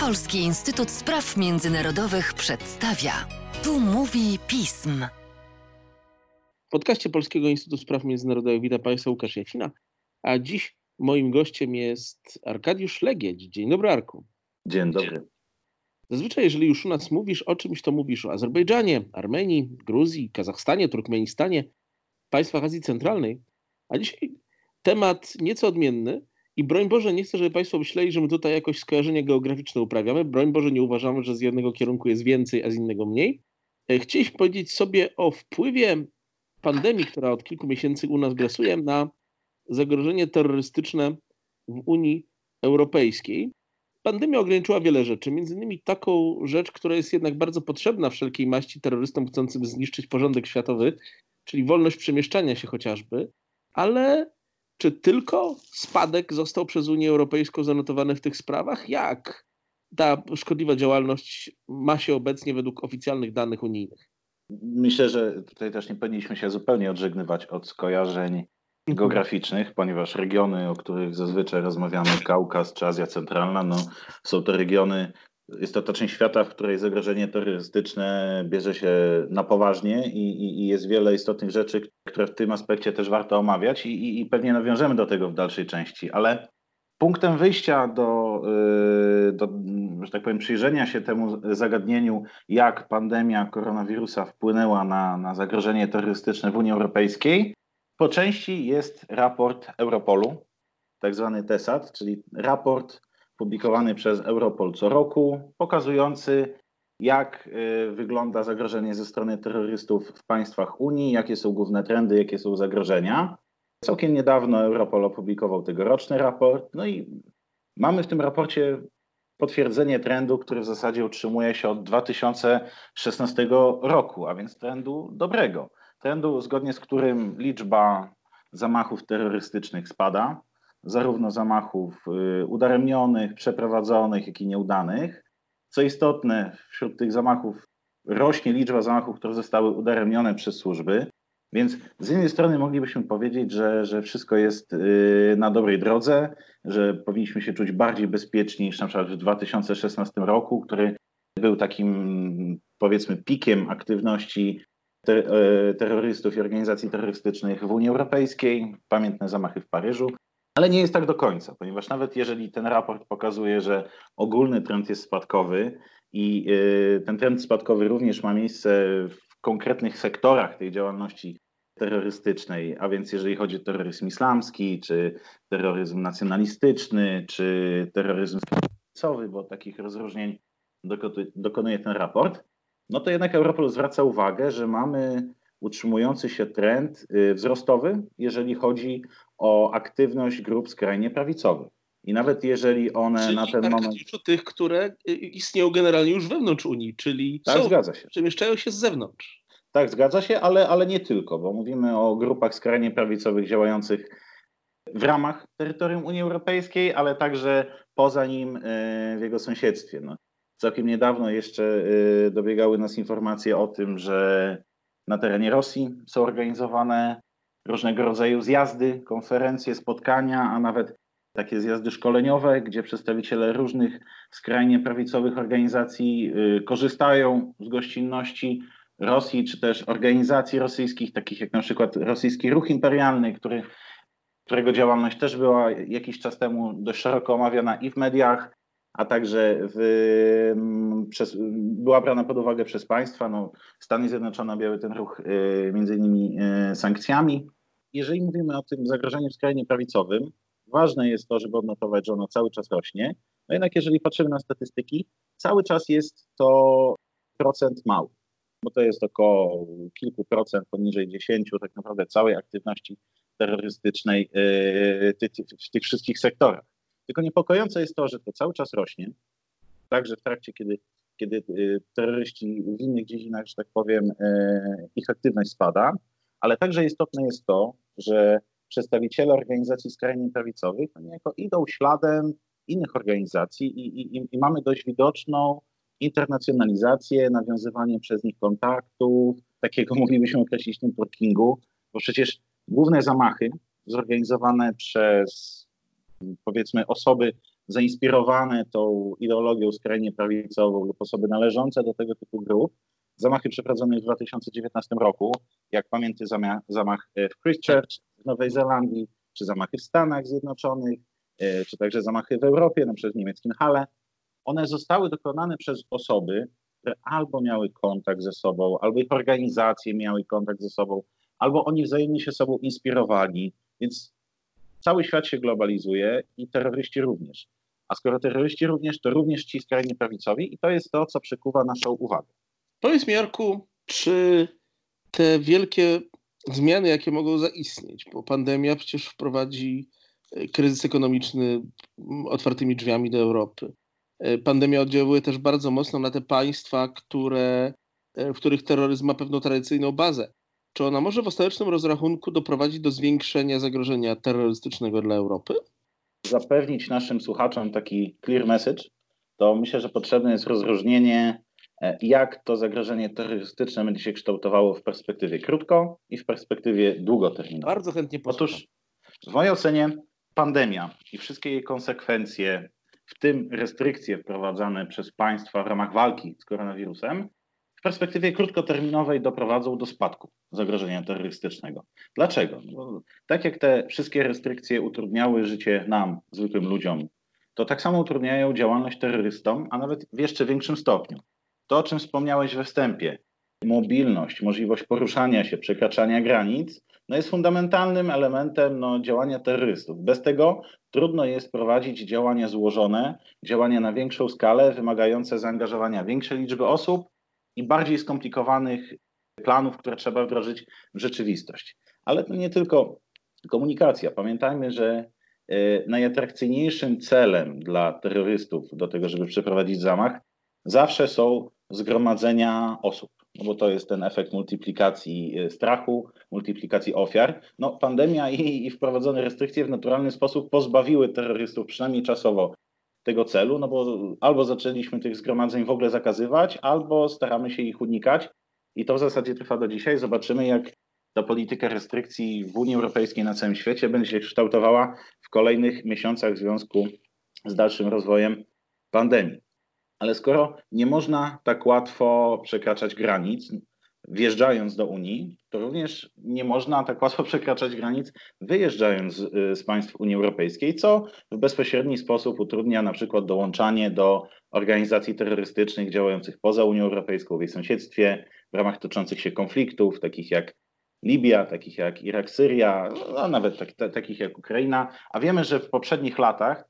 Polski Instytut Spraw Międzynarodowych przedstawia. Tu mówi pism. W podcaście Polskiego Instytutu Spraw Międzynarodowych witam Państwa Łukasz Jacina, a dziś moim gościem jest Arkadiusz Legieć. Dzień dobry, Arku. Dzień dobry. Zazwyczaj, jeżeli już u nas mówisz o czymś, to mówisz o Azerbejdżanie, Armenii, Gruzji, Kazachstanie, Turkmenistanie, państwach Azji Centralnej. A dzisiaj temat nieco odmienny i broń Boże, nie chcę, żeby Państwo myśleli, że my tutaj jakoś skojarzenie geograficzne uprawiamy. Broń Boże, nie uważamy, że z jednego kierunku jest więcej, a z innego mniej. E, chcieliśmy powiedzieć sobie o wpływie pandemii, która od kilku miesięcy u nas grasuje, na zagrożenie terrorystyczne w Unii Europejskiej. Pandemia ograniczyła wiele rzeczy, między innymi taką rzecz, która jest jednak bardzo potrzebna wszelkiej maści terrorystom chcącym zniszczyć porządek światowy, czyli wolność przemieszczania się chociażby, ale czy tylko spadek został przez Unię Europejską zanotowany w tych sprawach? Jak ta szkodliwa działalność ma się obecnie według oficjalnych danych unijnych? Myślę, że tutaj też nie powinniśmy się zupełnie odżegnywać od skojarzeń mhm. geograficznych, ponieważ regiony, o których zazwyczaj rozmawiamy, Kaukaz czy Azja Centralna, no, są to regiony, jest to część świata, w której zagrożenie terrorystyczne bierze się na poważnie i, i, i jest wiele istotnych rzeczy, które w tym aspekcie też warto omawiać i, i, pewnie nawiążemy do tego w dalszej części, ale punktem wyjścia do, y, do, że tak powiem, przyjrzenia się temu zagadnieniu, jak pandemia koronawirusa wpłynęła na, na zagrożenie terrorystyczne w Unii Europejskiej, po części jest raport Europolu, tak zwany TESAT, czyli raport publikowany przez Europol co roku, pokazujący, jak y, wygląda zagrożenie ze strony terrorystów w państwach Unii, jakie są główne trendy, jakie są zagrożenia. Całkiem niedawno Europol opublikował tegoroczny raport, no i mamy w tym raporcie potwierdzenie trendu, który w zasadzie utrzymuje się od 2016 roku, a więc trendu dobrego. Trendu, zgodnie z którym liczba zamachów terrorystycznych spada, zarówno zamachów y, udaremnionych, przeprowadzonych, jak i nieudanych. Co istotne, wśród tych zamachów rośnie liczba zamachów, które zostały udaremnione przez służby. Więc z jednej strony moglibyśmy powiedzieć, że, że wszystko jest y, na dobrej drodze, że powinniśmy się czuć bardziej bezpieczni niż na przykład w 2016 roku, który był takim powiedzmy pikiem aktywności y, terrorystów i organizacji terrorystycznych w Unii Europejskiej, pamiętne zamachy w Paryżu. Ale nie jest tak do końca, ponieważ nawet jeżeli ten raport pokazuje, że ogólny trend jest spadkowy i y, ten trend spadkowy również ma miejsce w konkretnych sektorach tej działalności terrorystycznej, a więc jeżeli chodzi o terroryzm islamski, czy terroryzm nacjonalistyczny, czy terroryzm finansowy, bo takich rozróżnień dokonuje ten raport, no to jednak Europol zwraca uwagę, że mamy utrzymujący się trend y, wzrostowy, jeżeli chodzi o aktywność grup skrajnie prawicowych. I nawet jeżeli one czyli na ten moment. To tych, które y, istnieją generalnie już wewnątrz Unii, czyli tak, są, zgadza się. przemieszczają się z zewnątrz. Tak, zgadza się, ale, ale nie tylko, bo mówimy o grupach skrajnie prawicowych działających w ramach terytorium Unii Europejskiej, ale także poza nim y, w jego sąsiedztwie. No, całkiem niedawno jeszcze dobiegały nas informacje o tym, że na terenie Rosji są organizowane różnego rodzaju zjazdy, konferencje, spotkania, a nawet takie zjazdy szkoleniowe, gdzie przedstawiciele różnych skrajnie prawicowych organizacji y, korzystają z gościnności Rosji, czy też organizacji rosyjskich, takich jak na przykład Rosyjski Ruch Imperialny, który, którego działalność też była jakiś czas temu dość szeroko omawiana i w mediach, a także w, mm, przez, była brana pod uwagę przez państwa. No, Stany Zjednoczone objęły ten ruch y, między innymi y, sankcjami. Jeżeli mówimy o tym zagrożeniu skrajnie prawicowym, ważne jest to, żeby odnotować, że ono cały czas rośnie. No jednak jeżeli patrzymy na statystyki, cały czas jest to procent mały, bo to jest około kilku procent, poniżej 10 tak naprawdę całej aktywności terrorystycznej y, w tych wszystkich sektorach. Tylko niepokojące jest to, że to cały czas rośnie, także w trakcie, kiedy, kiedy y, terroryści w innych dziedzinach, że tak powiem, y, ich aktywność spada, ale także istotne jest to, że przedstawiciele organizacji skrajnie prawicowych niejako idą śladem innych organizacji i, i, i mamy dość widoczną internacjonalizację, nawiązywanie przez nich kontaktów, takiego moglibyśmy określić networkingu, bo przecież główne zamachy zorganizowane przez powiedzmy osoby zainspirowane tą ideologią skrajnie prawicową lub osoby należące do tego typu grup, zamachy przeprowadzone w 2019 roku, jak pamięty zamach, zamach w Christchurch w Nowej Zelandii, czy zamachy w Stanach Zjednoczonych, e, czy także zamachy w Europie, na przykład w niemieckim Halle, one zostały dokonane przez osoby, które albo miały kontakt ze sobą, albo ich organizacje miały kontakt ze sobą, albo oni wzajemnie się sobą inspirowali, więc cały świat się globalizuje i terroryści również. A skoro terroryści również, to również ci skrajnie prawicowi i to jest to, co przykuwa naszą uwagę. Powiedz mi, Jarku, czy te wielkie zmiany, jakie mogą zaistnieć, bo pandemia przecież wprowadzi e, kryzys ekonomiczny otwartymi drzwiami do Europy. E, pandemia oddziałuje też bardzo mocno na te państwa, które, e, w których terroryzm ma pewną tradycyjną bazę. Czy ona może w ostatecznym rozrachunku doprowadzić do zwiększenia zagrożenia terrorystycznego dla Europy? Zapewnić naszym słuchaczom taki clear message, to myślę, że potrzebne jest rozróżnienie, e, jak to zagrożenie terrorystyczne będzie się kształtowało w perspektywie krótko i w perspektywie długoterminowej. Bardzo chętnie posłucham. Otóż w mojej ocenie pandemia i wszystkie jej konsekwencje, w tym restrykcje wprowadzane przez państwa w ramach walki z koronawirusem, w perspektywie krótkoterminowej doprowadzą do spadku zagrożenia terrorystycznego. Dlaczego? Bo tak jak te wszystkie restrykcje utrudniały życie nam, zwykłym ludziom, to tak samo utrudniają działalność terrorystom, a nawet w jeszcze większym stopniu. To, o czym wspomniałeś we wstępie, mobilność, możliwość poruszania się, przekraczania granic, no jest fundamentalnym elementem no, działania terrorystów. Bez tego trudno jest prowadzić działania złożone, działania na większą skalę, wymagające zaangażowania większej liczby osób i bardziej skomplikowanych planów, które trzeba wdrożyć w rzeczywistość. Ale to nie tylko komunikacja. Pamiętajmy, że e, najatrakcyjniejszym celem dla terrorystów do tego, żeby przeprowadzić zamach, zawsze są zgromadzenia osób. No bo to jest ten efekt multiplikacji e, strachu, multiplikacji ofiar. No, pandemia i, i wprowadzone restrykcje w naturalny sposób pozbawiły terrorystów, przynajmniej czasowo, tego celu, no bo albo zaczęliśmy tych zgromadzeń w ogóle zakazywać, albo staramy się ich unikać. I to w zasadzie trwa do dzisiaj. Zobaczymy, jak ta polityka restrykcji w Unii Europejskiej na całym świecie będzie się kształtowała w kolejnych miesiącach w związku z dalszym rozwojem pandemii. Ale skoro nie można tak łatwo przekraczać granic, wjeżdżając do Unii, to również nie można tak łatwo przekraczać granic wyjeżdżając z, z państw Unii Europejskiej, co w bezpośredni sposób utrudnia na przykład dołączanie do organizacji terrorystycznych działających poza Unią Europejską, w jej sąsiedztwie, w ramach toczących się konfliktów, takich jak Libia, takich jak Irak, Syria, a nawet tak, takich jak Ukraina. A wiemy, że w poprzednich latach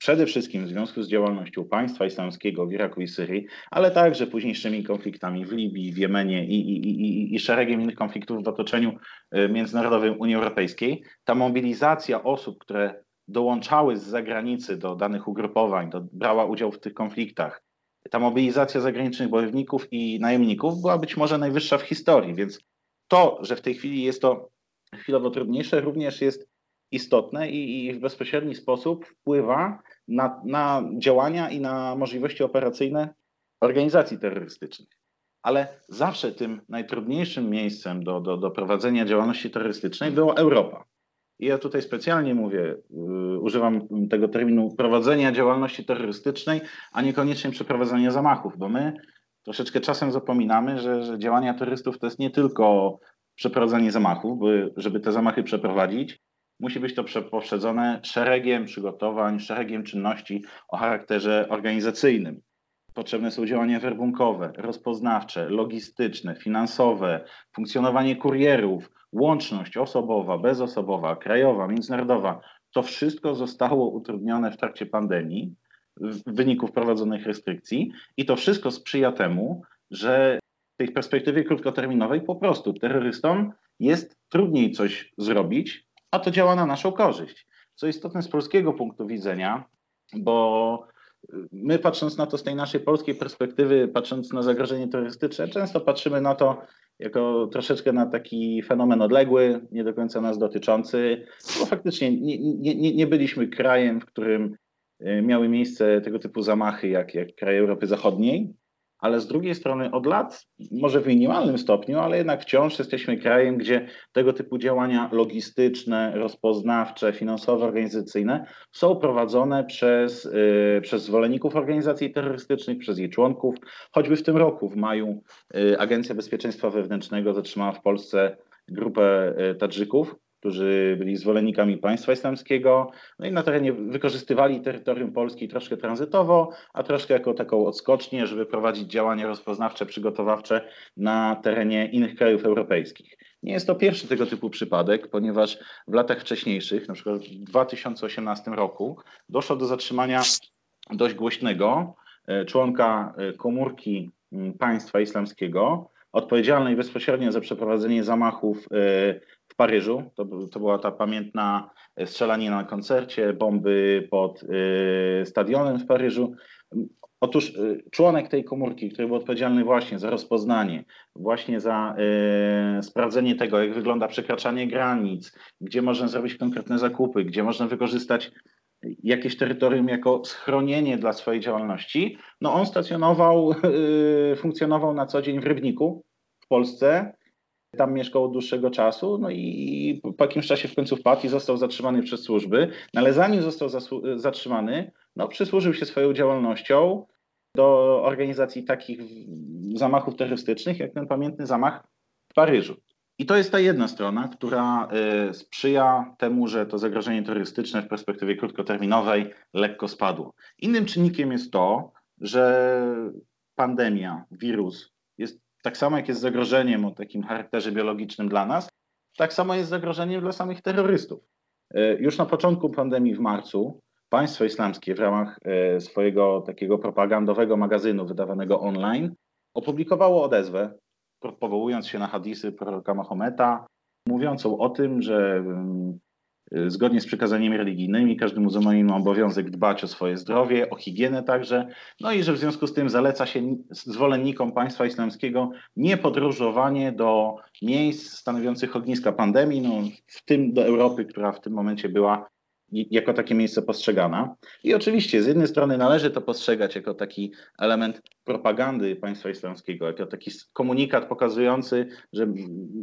przede wszystkim w związku z działalnością państwa islamskiego w Iraku i Syrii, ale także późniejszymi konfliktami w Libii, w Jemenie i, i, i, i szeregiem innych konfliktów w otoczeniu y, międzynarodowym Unii Europejskiej, ta mobilizacja osób, które dołączały z zagranicy do danych ugrupowań, do, brała udział w tych konfliktach, ta mobilizacja zagranicznych bojowników i najemników była być może najwyższa w historii, więc to, że w tej chwili jest to chwilowo trudniejsze, również jest istotne i, i w bezpośredni sposób wpływa na, na działania i na możliwości operacyjne organizacji terrorystycznych. Ale zawsze tym najtrudniejszym miejscem do, do, do prowadzenia działalności terrorystycznej była Europa. I ja tutaj specjalnie mówię, yy, używam tego terminu prowadzenia działalności terrorystycznej, a niekoniecznie przeprowadzania zamachów, bo my troszeczkę czasem zapominamy, że, że działania terrorystów to jest nie tylko przeprowadzanie zamachów, by, żeby te zamachy przeprowadzić, musi być to poprzedzone szeregiem przygotowań, szeregiem czynności o charakterze organizacyjnym. Potrzebne są działania werbunkowe, rozpoznawcze, logistyczne, finansowe, funkcjonowanie kurierów, łączność osobowa, bezosobowa, krajowa, międzynarodowa. To wszystko zostało utrudnione w trakcie pandemii w wyniku wprowadzonych restrykcji i to wszystko sprzyja temu, że w tej perspektywie krótkoterminowej po prostu terrorystom jest trudniej coś zrobić, a to działa na naszą korzyść. Co istotne z polskiego punktu widzenia, bo my patrząc na to z tej naszej polskiej perspektywy, patrząc na zagrożenie terrorystyczne, często patrzymy na to jako troszeczkę na taki fenomen odległy, nie do końca nas dotyczący, bo faktycznie nie, nie, nie byliśmy krajem, w którym e, miały miejsce tego typu zamachy jak, jak kraje Europy Zachodniej. Ale z drugiej strony od lat, może w minimalnym stopniu, ale jednak wciąż jesteśmy krajem, gdzie tego typu działania logistyczne, rozpoznawcze, finansowe, organizacyjne są prowadzone przez, yy, przez zwolenników organizacji terrorystycznych, przez jej członków. Choćby w tym roku, w maju, yy, Agencja Bezpieczeństwa Wewnętrznego zatrzymała w Polsce grupę yy, Tadżyków, którzy byli zwolennikami państwa islamskiego, no i na terenie wykorzystywali terytorium Polski troszkę tranzytowo, a troszkę jako taką odskocznię, żeby prowadzić działania rozpoznawcze, przygotowawcze na terenie innych krajów europejskich. Nie jest to pierwszy tego typu przypadek, ponieważ w latach wcześniejszych, na przykład w 2018 roku, doszło do zatrzymania dość głośnego e, członka e, komórki państwa islamskiego, odpowiedzialnej bezpośrednio za przeprowadzenie zamachów e, Paryżu. To, to była ta pamiętna strzelanina na koncercie, bomby pod y, stadionem w Paryżu. Otóż członek tej komórki, który był odpowiedzialny właśnie za rozpoznanie, właśnie za y, sprawdzenie tego, jak wygląda przekraczanie granic, gdzie można zrobić konkretne zakupy, gdzie można wykorzystać jakieś terytorium jako schronienie dla swojej działalności, no on stacjonował, y, funkcjonował na co dzień w Rybniku w Polsce. Tam mieszkał od dłuższego czasu, no i po jakimś czasie w końcu wpadł i został zatrzymany przez służby, no ale zanim został zatrzymany, no przysłużył się swoją działalnością do organizacji takich zamachów terrorystycznych, jak ten pamiętny zamach w Paryżu. I to jest ta jedna strona, która y, sprzyja temu, że to zagrożenie terrorystyczne w perspektywie krótkoterminowej lekko spadło. Innym czynnikiem jest to, że pandemia, wirus jest tak samo jak jest zagrożeniem o takim charakterze biologicznym dla nas, tak samo jest zagrożeniem dla samych terrorystów. E, już na początku pandemii w marcu państwo islamskie w ramach e, swojego takiego propagandowego magazynu wydawanego online opublikowało odezwę, powołując się na hadisy proroka Mahometa, mówiącą o tym, że mm, Y, zgodnie z przykazaniami religijnymi każdy muzułmanin ma obowiązek dbać o swoje zdrowie, o higienę także, no i że w związku z tym zaleca się zwolennikom państwa islamskiego niepodróżowanie do miejsc stanowiących ogniska pandemii, no, w tym do Europy, która w tym momencie była jako takie miejsce postrzegana. I oczywiście z jednej strony należy to postrzegać jako taki element propagandy państwa islamskiego, jako taki komunikat pokazujący, że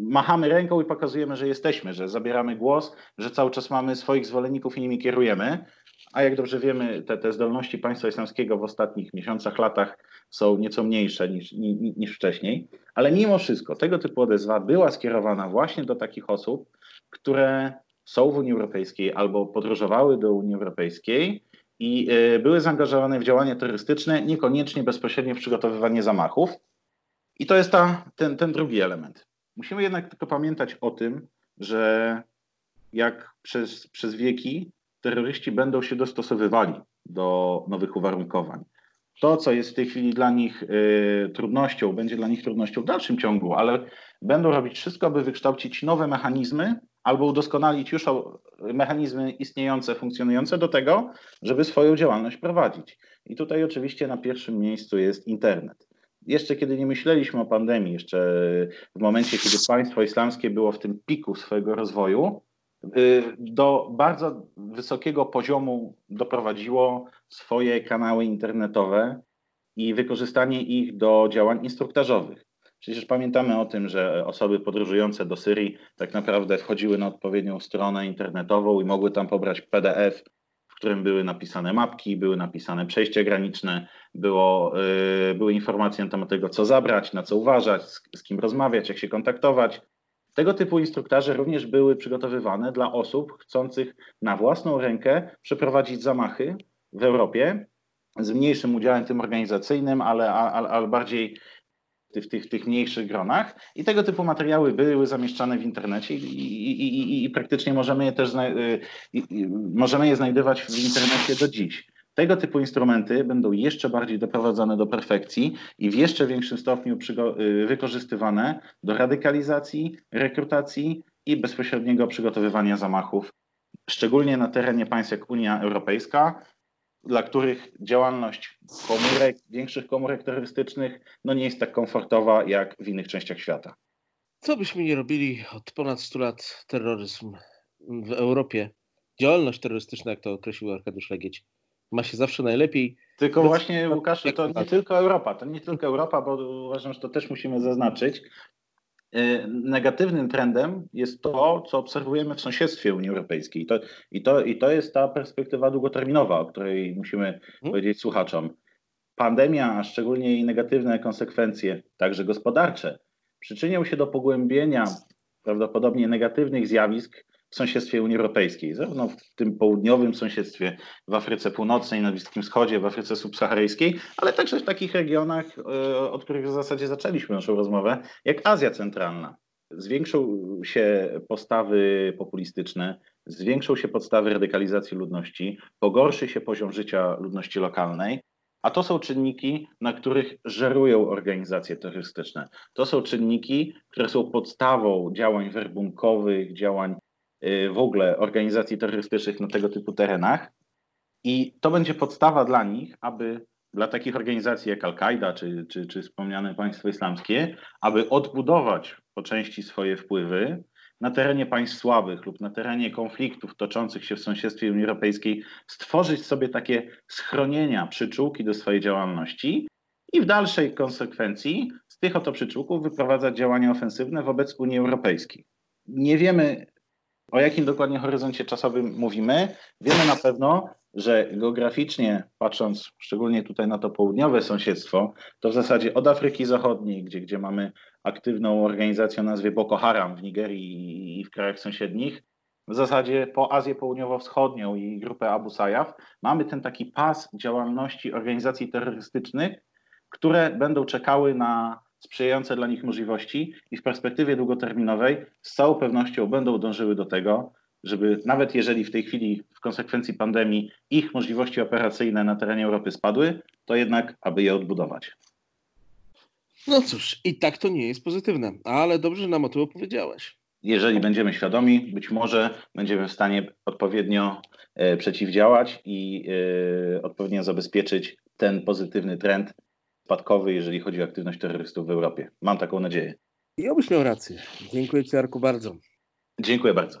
machamy ręką i pokazujemy, że jesteśmy, że zabieramy głos, że cały czas mamy swoich zwolenników i nimi kierujemy. A jak dobrze wiemy, te, te zdolności państwa islamskiego w ostatnich miesiącach, latach są nieco mniejsze niż, niż wcześniej. Ale mimo wszystko tego typu odezwa była skierowana właśnie do takich osób, które są w Unii Europejskiej albo podróżowały do Unii Europejskiej i e, były zaangażowane w działania terrorystyczne, niekoniecznie bezpośrednio w przygotowywanie zamachów. I to jest ta, ten, ten drugi element. Musimy jednak tylko pamiętać o tym, że jak przez, przez wieki terroryści będą się dostosowywali do nowych uwarunkowań. To, co jest w tej chwili dla nich y, trudnością, będzie dla nich trudnością w dalszym ciągu, ale będą robić wszystko, aby wykształcić nowe mechanizmy, albo udoskonalić już mechanizmy istniejące, funkcjonujące do tego, żeby swoją działalność prowadzić. I tutaj oczywiście na pierwszym miejscu jest internet. Jeszcze kiedy nie myśleliśmy o pandemii, jeszcze w momencie, kiedy państwo islamskie było w tym piku swojego rozwoju, do bardzo wysokiego poziomu doprowadziło swoje kanały internetowe i wykorzystanie ich do działań instruktażowych. Przecież pamiętamy o tym, że osoby podróżujące do Syrii tak naprawdę wchodziły na odpowiednią stronę internetową i mogły tam pobrać PDF, w którym były napisane mapki, były napisane przejścia graniczne, było, yy, były informacje na temat tego, co zabrać, na co uważać, z, z kim rozmawiać, jak się kontaktować. Tego typu instruktaże również były przygotowywane dla osób chcących na własną rękę przeprowadzić zamachy w Europie z mniejszym udziałem tym organizacyjnym, ale, ale, ale bardziej w tych, tych mniejszych gronach i tego typu materiały były zamieszczane w internecie i, i, i, i praktycznie możemy je też możemy je znajdować w internecie do dziś. Tego typu instrumenty będą jeszcze bardziej doprowadzane do perfekcji i w jeszcze większym stopniu y, wykorzystywane do radykalizacji, rekrutacji i bezpośredniego przygotowywania zamachów, szczególnie na terenie państw jak Unia Europejska, dla których działalność komórek, większych komórek terrorystycznych no nie jest tak komfortowa jak w innych częściach świata. Co byśmy nie robili od ponad 100 lat terroryzm w Europie, działalność terrorystyczna, jak to określił Arkadiusz Legieć, ma się zawsze najlepiej. Tylko Bez... właśnie, Łukaszu, to nie tylko Europa, to nie tylko Europa, bo uważam, że to też musimy zaznaczyć. E, negatywnym trendem jest to, co obserwujemy w sąsiedztwie Unii Europejskiej. I to, i to, i to jest ta perspektywa długoterminowa, o której musimy hmm? powiedzieć słuchaczom. Pandemia, a szczególnie jej negatywne konsekwencje, także gospodarcze, przyczynią się do pogłębienia prawdopodobnie negatywnych zjawisk sąsiedztwie Unii Europejskiej, zarówno w tym południowym sąsiedztwie, w Afryce Północnej, na Bliskim Wschodzie, w Afryce Subsaharyjskiej, ale także w takich regionach, e, od których w zasadzie zaczęliśmy naszą rozmowę, jak Azja Centralna. Zwiększą się postawy populistyczne, zwiększą się podstawy radykalizacji ludności, pogorszy się poziom życia ludności lokalnej, a to są czynniki, na których żerują organizacje terrorystyczne. To są czynniki, które są podstawą działań werbunkowych, działań w ogóle organizacji terrorystycznych na tego typu terenach. I to będzie podstawa dla nich, aby dla takich organizacji jak Al-Kaida czy, czy, czy wspomniane państwo islamskie, aby odbudować po części swoje wpływy, na terenie państw słabych lub na terenie konfliktów toczących się w sąsiedztwie Unii Europejskiej stworzyć sobie takie schronienia, przyczółki do swojej działalności i w dalszej konsekwencji z tych oto przyczółków wyprowadzać działania ofensywne wobec Unii Europejskiej. Nie wiemy, o jakim dokładnie horyzoncie czasowym mówimy. Wiemy na pewno, że geograficznie, patrząc szczególnie tutaj na to południowe sąsiedztwo, to w zasadzie od Afryki Zachodniej, gdzie, gdzie mamy aktywną organizację o nazwie Boko Haram w Nigerii i w krajach sąsiednich, w zasadzie po Azję Południowo-Wschodnią i grupę Abu Sayyaf, mamy ten taki pas działalności organizacji terrorystycznych, które będą czekały na sprzyjające dla nich możliwości i w perspektywie długoterminowej z całą pewnością będą dążyły do tego, żeby nawet jeżeli w tej chwili w konsekwencji pandemii ich możliwości operacyjne na terenie Europy spadły, to jednak aby je odbudować. No cóż, i tak to nie jest pozytywne, ale dobrze że nam o tym opowiedziałeś. Jeżeli będziemy świadomi, być może będziemy w stanie odpowiednio e, przeciwdziałać i e, odpowiednio zabezpieczyć ten pozytywny trend spadkowy, jeżeli chodzi o aktywność terrorystów w Europie. Mam taką nadzieję. I obyś miał rację. Dziękuję Ci, Arku, bardzo. Dziękuję bardzo.